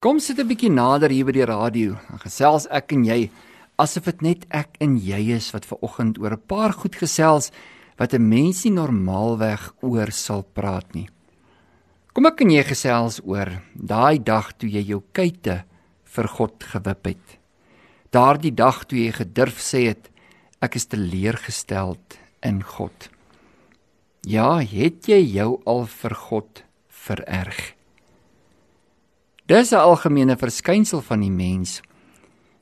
Kom sit 'n bietjie nader hier by die radio. Dan gesels ek en jy asof dit net ek en jy is wat ver oggend oor 'n paar goed gesels wat 'n mens nie normaalweg oor sal praat nie. Kom ek en jy gesels oor daai dag toe jy jou kuite vir God gewip het. Daardie dag toe jy gedurf sê het ek is teleurgesteld in God. Ja, het jy jou al vir God vererg? Dis 'n algemene verskynsel van die mens.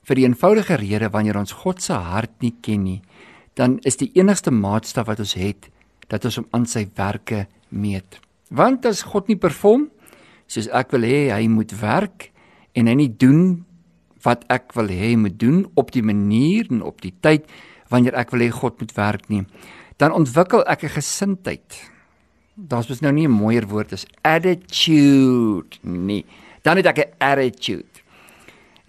Vir die eenvoudige rede wanneer ons God se hart nie ken nie, dan is die enigste maatstaf wat ons het dat ons hom aan sy werke meet. Want as God nie perform soos ek wil hê hy moet werk en hy nie doen wat ek wil hê hy moet doen op die manier en op die tyd wanneer ek wil hê God moet werk nie, dan ontwikkel ek 'n gesindheid. Daar's mos nou nie 'n mooier woord as attitude nie dan het ek 'n attitude.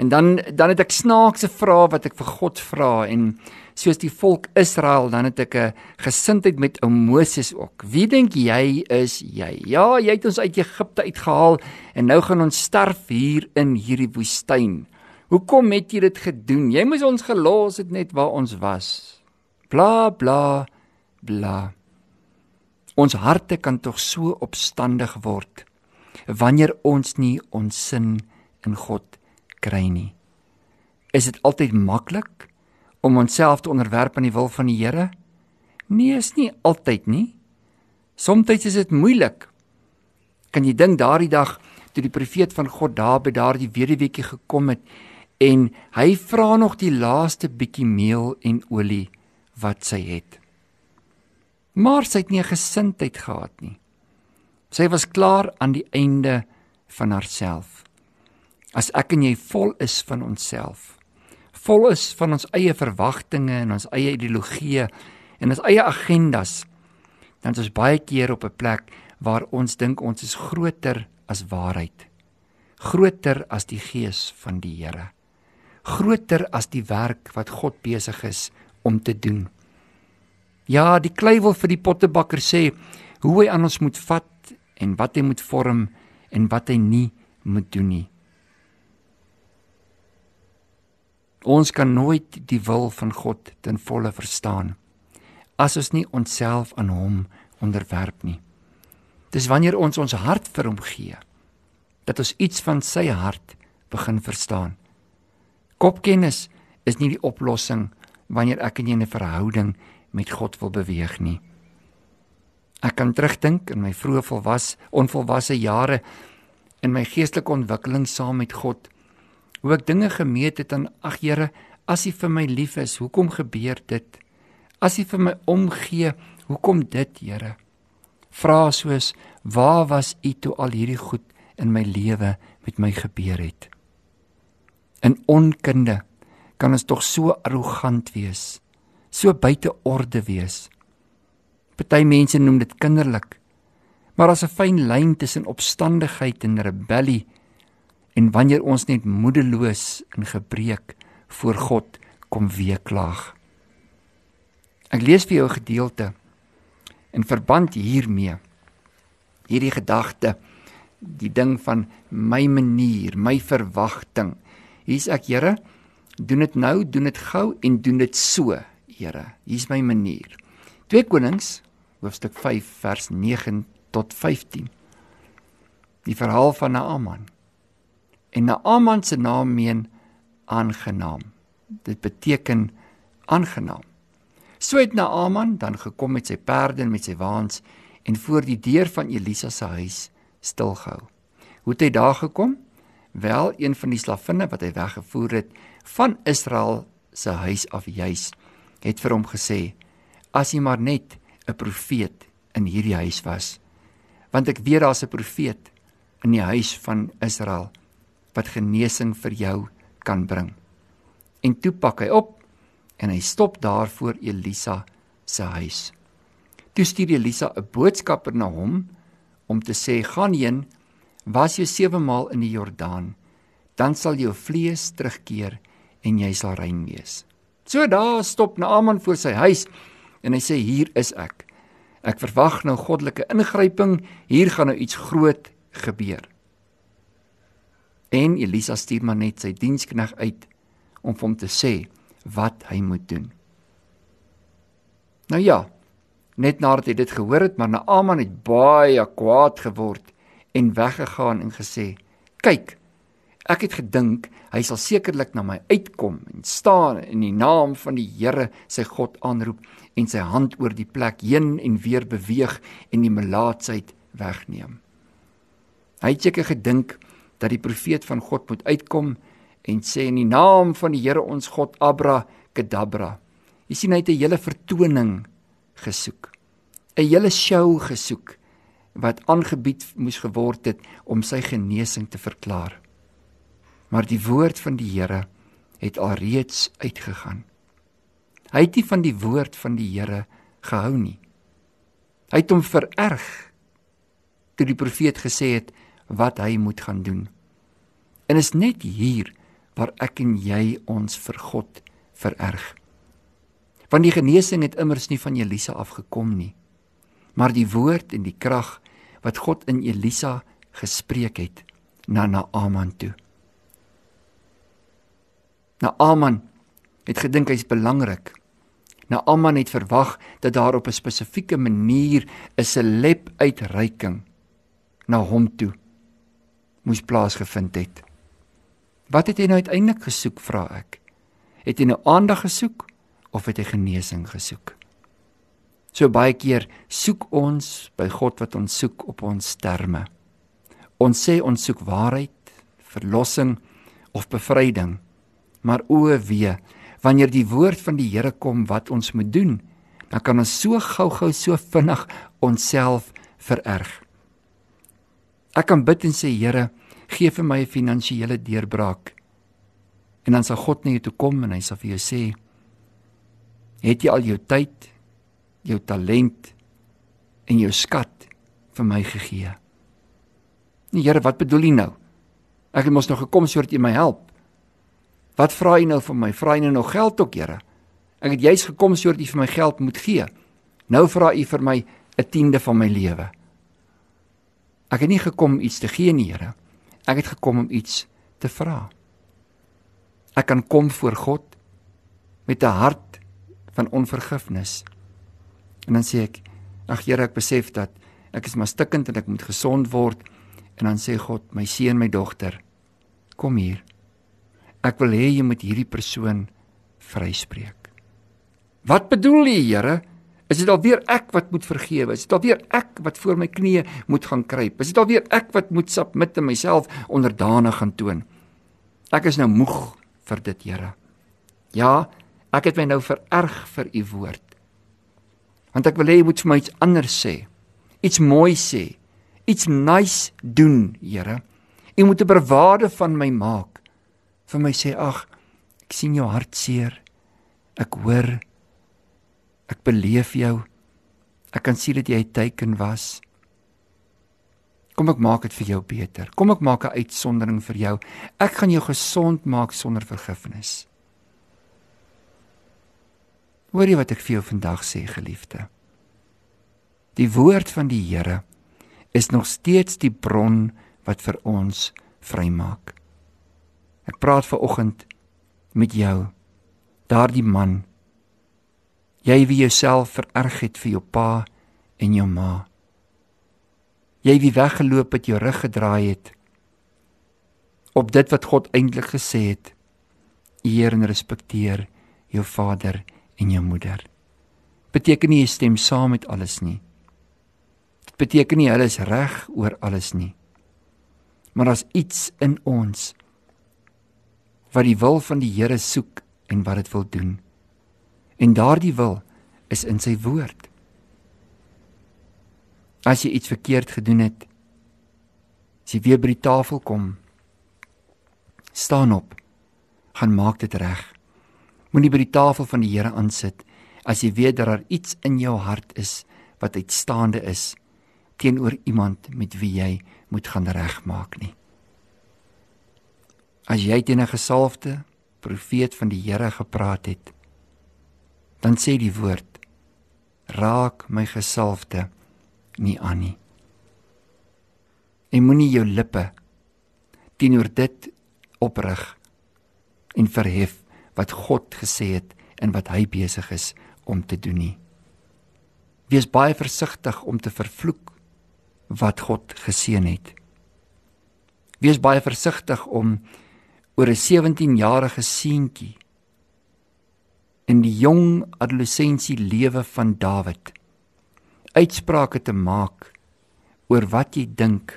En dan dan het ek snaakse vrae wat ek vir God vra en soos die volk Israel dan het ek 'n gesindheid met ou Moses ook. Wie dink jy is jy? Ja, jy het ons uit Egipte uitgehaal en nou gaan ons sterf hier in hierdie woestyn. Hoekom het jy dit gedoen? Jy moes ons gelos het net waar ons was. Bla bla bla. Ons harte kan tog so opstandig word wanneer ons nie ons sin in God kry nie. Is dit altyd maklik om onsself te onderwerp aan die wil van die Here? Nee, is nie altyd nie. Somstyds is dit moeilik. Kan jy dink daardie dag toe die profeet van God daar by daardie weduweetjie gekom het en hy vra nog die laaste bietjie meel en olie wat sy het. Maar sy het nie gesindheid gehad nie. Sy was klaar aan die einde van haarself. As ek en jy vol is van onsself, vol is van ons eie verwagtinge en ons eie ideologieë en ons eie agendas, dan is ons baie keer op 'n plek waar ons dink ons is groter as waarheid. Groter as die gees van die Here. Groter as die werk wat God besig is om te doen. Ja, die klei wil vir die pottebakker sê hoe hy aan ons moet vat en wat hy moet vorm en wat hy nie moet doen nie. Ons kan nooit die wil van God ten volle verstaan as ons nie onsself aan hom onderwerp nie. Dis wanneer ons ons hart vir hom gee dat ons iets van sy hart begin verstaan. Kopkennis is nie die oplossing wanneer ek in 'n verhouding met God wil beweeg nie. Ek kan terugdink in my vroeë volwas onvolwasse jare in my geestelike ontwikkeling saam met God. Hoe ek dinge gemeet het aan ag Here, as U vir my lief is, hoekom gebeur dit? As U vir my omgee, hoekom dit, Here? Vra soos: Waar was U toe al hierdie goed in my lewe met my gebeur het? In onkunde kan ons tog so arrogant wees, so buite orde wees. Party mense noem dit kinderlik. Maar as 'n fyn lyn tussen opstandigheid en rebellie en wanneer ons net moedeloos en gebreek voor God kom weeklaag. Ek lees vir jou 'n gedeelte in verband hiermee. Hierdie gedagte, die ding van my manier, my verwagting. Hier's ek, Here, doen dit nou, doen dit gou en doen dit so, Here. Hier's my manier. 2 Konings hoofstuk 5 vers 9 tot 15. Die verhaal van Naaman. En Naaman se naam meen aangenaam. Dit beteken aangenaam. So het Naaman dan gekom met sy perde en met sy waans en voor die deur van Elisa se huis stilgehou. Hoe het hy daar gekom? Wel, een van die slavinne wat hy weggevoer het van Israel se huis af juis, het vir hom gesê: "As jy maar net 'n profeet in hierdie huis was. Want ek weet daar's 'n profeet in die huis van Israel wat genesing vir jou kan bring. En toe pak hy op en hy stop daar voor Elisa se huis. Toe stuur Elisa 'n boodskapper na hom om te sê: "Gaan heen, was jy 7 maal in die Jordaan, dan sal jou vlees terugkeer en jy sal rein wees." So daar stop Naaman voor sy huis en hy sê hier is ek. Ek verwag nou goddelike ingryping, hier gaan nou iets groot gebeur. En Elisa stuur maar net sy dienskneg uit om hom te sê wat hy moet doen. Nou ja, net nadat hy dit gehoor het, maar Naaman het baie kwaad geword en weggegaan en gesê: "Kyk, ek het gedink hy sal sekerlik na my uitkom en staan in die naam van die Here sy God aanroep en sy hand oor die plek heen en weer beweeg en die melaatsheid wegneem." Hy het seker gedink dat die profeet van God moet uitkom en sê in die naam van die Here ons God Abra Kedabra. Jy sien hy het 'n hele vertoning gesoek. 'n Hele show gesoek wat aangebied moes geword het om sy genesing te verklaar. Maar die woord van die Here het alreeds uitgegaan. Hy het nie van die woord van die Here gehou nie. Hy het hom vererg toe die profeet gesê het wat hy moet gaan doen. En is net hier waar ek en jy ons vir God vererg. Want die genesing het immers nie van Elisa afgekom nie, maar die woord en die krag wat God in Elisa gespreek het na Naaman toe. Naaman het gedink hy's belangrik. Naaman het verwag dat daar op 'n spesifieke manier 'n seleb uitreiking na hom toe moes plaasgevind het. Wat het hy nou uiteindelik gesoek, vra ek? Het hy nou aandag gesoek of het hy genesing gesoek? So baie keer soek ons by God wat ons soek op ons terme. Ons sê ons soek waarheid, verlossing of bevryding. Maar o wee, wanneer die woord van die Here kom wat ons moet doen, dan kan ons so gou-gou so vinnig onsself vererg. Ek kan bid en sê Here, gee vir my 'n finansiële deurbraak. En dan sal God na jou toe kom en hy sal vir jou sê: "Het jy al jou tyd, jou talent en jou skat vir my gegee?" Nee, Here, wat bedoel U nou? Ek het mos nog gekom sodat U my help. Wat vra U nou van my? Vra U nou nog geld ook, Here? Ek het juis gekom sodat U vir my geld moet gee. Nou vra U vir my 'n tiende van my lewe. Ek het nie gekom iets te gee nie, Here. Ek het gekom om iets te vra. Ek kan kom voor God met 'n hart van onvergifnis. En dan sê ek: "Ag Here, ek besef dat ek is maar stikkend en ek moet gesond word." En dan sê God: "My seun, my dogter, kom hier. Ek wil hê jy moet hierdie persoon vryspreek." Wat bedoel jy, Here? Is dit alweer ek wat moet vergewe? Is dit alweer ek wat voor my knieë moet gaan kruip? Is dit alweer ek wat moet submit en myself onderdanig gaan toon? Ek is nou moeg vir dit, Here. Ja, ek het my nou vererg vir u woord. Want ek wil hê jy moet vir my iets anders sê. Iets mooi sê. Iets nice doen, Here. U moet 'n bewaarde van my maak. Vir my sê, ag, ek sien jou hartseer. Ek hoor Ek beleef jou. Ek kan sien dat jy 'n teken was. Kom ek maak dit vir jou beter. Kom ek maak 'n uitsondering vir jou. Ek gaan jou gesond maak sonder vergifnis. Hoor jy wat ek vir jou vandag sê, geliefde? Die woord van die Here is nog steeds die bron wat vir ons vrymaak. Ek praat ver oggend met jou, daardie man Jy wie jouself vererg het vir jou pa en jou ma. Jy wie weggeloop het, jou rug gedraai het op dit wat God eintlik gesê het. Eer en respekteer jou vader en jou moeder. Beteken nie jy stem saam met alles nie. Dit beteken nie hulle is reg oor alles nie. Maar as iets in ons wat die wil van die Here soek en wat dit wil doen. En daardie wil is in sy woord. As jy iets verkeerd gedoen het, as jy weer by die tafel kom, staan op. Gaan maak dit reg. Moenie by die tafel van die Here aansit as jy weet dat daar iets in jou hart is wat uitstaande is teenoor iemand met wie jy moet gaan regmaak nie. As jy teen 'n gesalfde profeet van die Here gepraat het, dan sê die woord raak my gesalfde nie aan nie en moenie jou lippe teenoor dit oprig en verhef wat God gesê het en wat hy besig is om te doen nie. Wees baie versigtig om te vervloek wat God geseën het. Wees baie versigtig om oor 'n 17-jarige seentjie in die jong adolessensie lewe van Dawid uitsprake te maak oor wat jy dink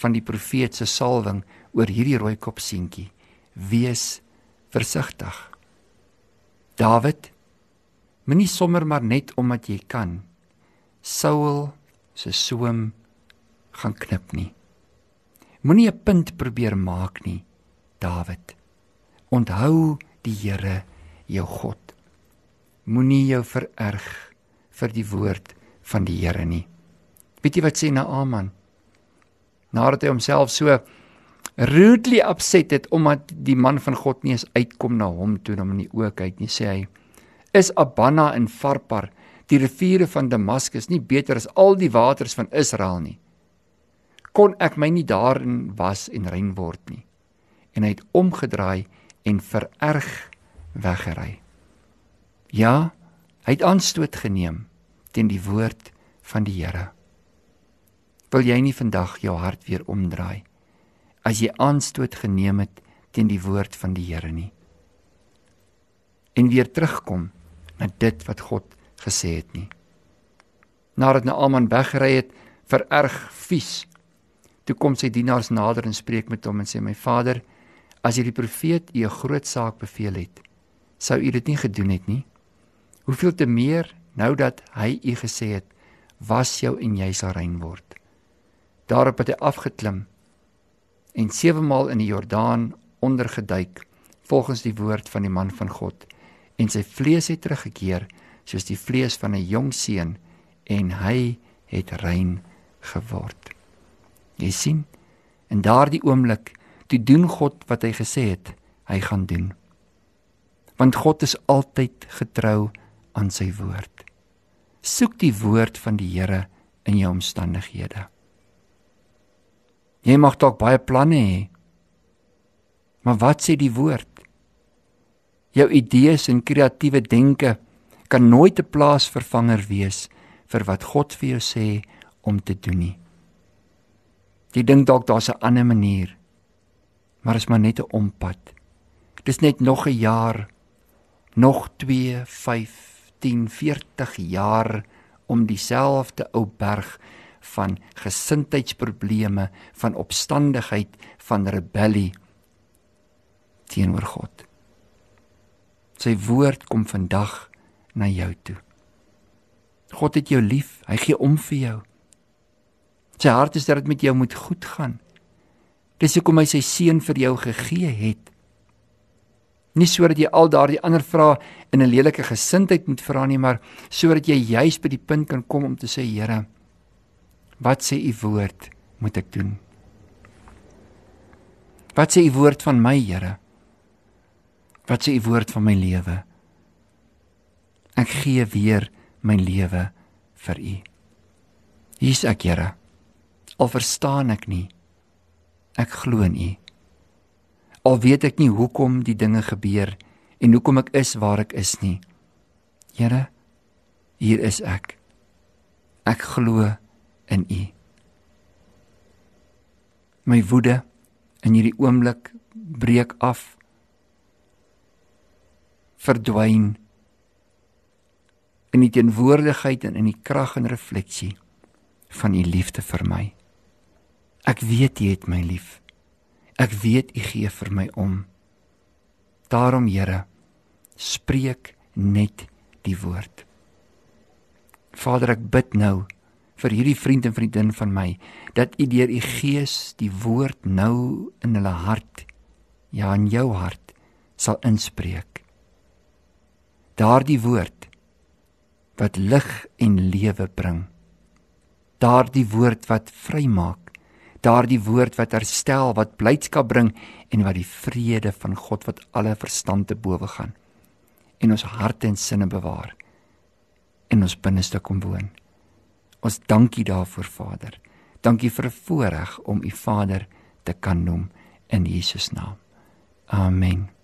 van die profeet se salwing oor hierdie rooikop seentjie. Wees versigtig. Dawid moenie sommer maar net omdat jy kan Saul se soem gaan knip nie. Moenie 'n punt probeer maak nie, Dawid. Onthou die Here, jou God. Moenie jou vererg vir die woord van die Here nie. Weet jy wat sê Naaman? Nadat hy homself so rudely upset het omdat die man van God nie eens uitkom na hom toe om in die oë kyk nie, sê hy: "Is Abana en Farpar, die riviere van Damaskus, nie beter as al die waters van Israel nie? Kon ek my nie daarin was en rein word nie?" En hy het omgedraai en vererg weggery. Ja, hy het aanstoot geneem teen die woord van die Here. Wil jy nie vandag jou hart weer omdraai as jy aanstoot geneem het teen die woord van die Here nie en weer terugkom na dit wat God gesê het nie nadat Naaman weggery het vererg vies toe kom sy dienaars nader en spreek met hom en sê my vader as jy die profeet 'n groot saak beveel het sou u dit nie gedoen het nie hoeveel te meer nou dat hy u gesê het was jou en jy sal rein word daarop het hy afgeklim en sewe maal in die Jordaan ondergeduik volgens die woord van die man van God en sy vlees het teruggekeer soos die vlees van 'n jong seun en hy het rein geword. Jy sien, in daardie oomblik toe doen God wat hy gesê het hy gaan doen. Want God is altyd getrou aan sy woord. Soek die woord van die Here in jou omstandighede. Jy mag dalk baie planne hê. Maar wat sê die woord? Jou idees en kreatiewe denke kan nooit 'n plaasvervanger wees vir wat God vir jou sê om te doen nie. Jy dink dalk daar's 'n ander manier. Maar is maar net 'n ompad. Dis net nog 'n jaar, nog 2, 5, 10, 40 jaar om dieselfde ou berg van gesindheidsprobleme, van opstandigheid, van rebellie teenoor God. Sy woord kom vandag na jou toe. God het jou lief, hy gee om vir jou. Sy hart is dat dit met jou moet goed gaan. Dis hoekom hy sy seun vir jou gegee het. Nie sodat jy al daardie ander vrae in 'n lelike gesindheid moet vra nie, maar sodat jy juis by die punt kan kom om te sê, Here, Wat sê u woord moet ek doen? Wat sê u woord van my, Here? Wat sê u woord van my lewe? Ek gee weer my lewe vir u. Hier's ek, Here. Al verstaan ek nie. Ek glo in u. Al weet ek nie hoekom die dinge gebeur en hoekom ek is waar ek is nie. Here, hier is ek. Ek glo in U. My woede in hierdie oomblik breek af. Verdwyn in die teenwoordigheid en in die krag en refleksie van U liefde vir my. Ek weet U het my lief. Ek weet U gee vir my om. Daarom Here, spreek net die woord. Vader, ek bid nou vir hierdie vriend en vriendin van my dat u deur u gees die woord nou in hulle hart ja in jou hart sal inspreek daardie woord wat lig en lewe bring daardie woord wat vrymaak daardie woord wat herstel wat blydskap bring en wat die vrede van God wat alle verstand te bowe gaan en ons harte en sinne bewaar en ons binneste kom woon Ons dankie daarvoor Vader. Dankie vir 'n voorreg om U Vader te kan noem in Jesus naam. Amen.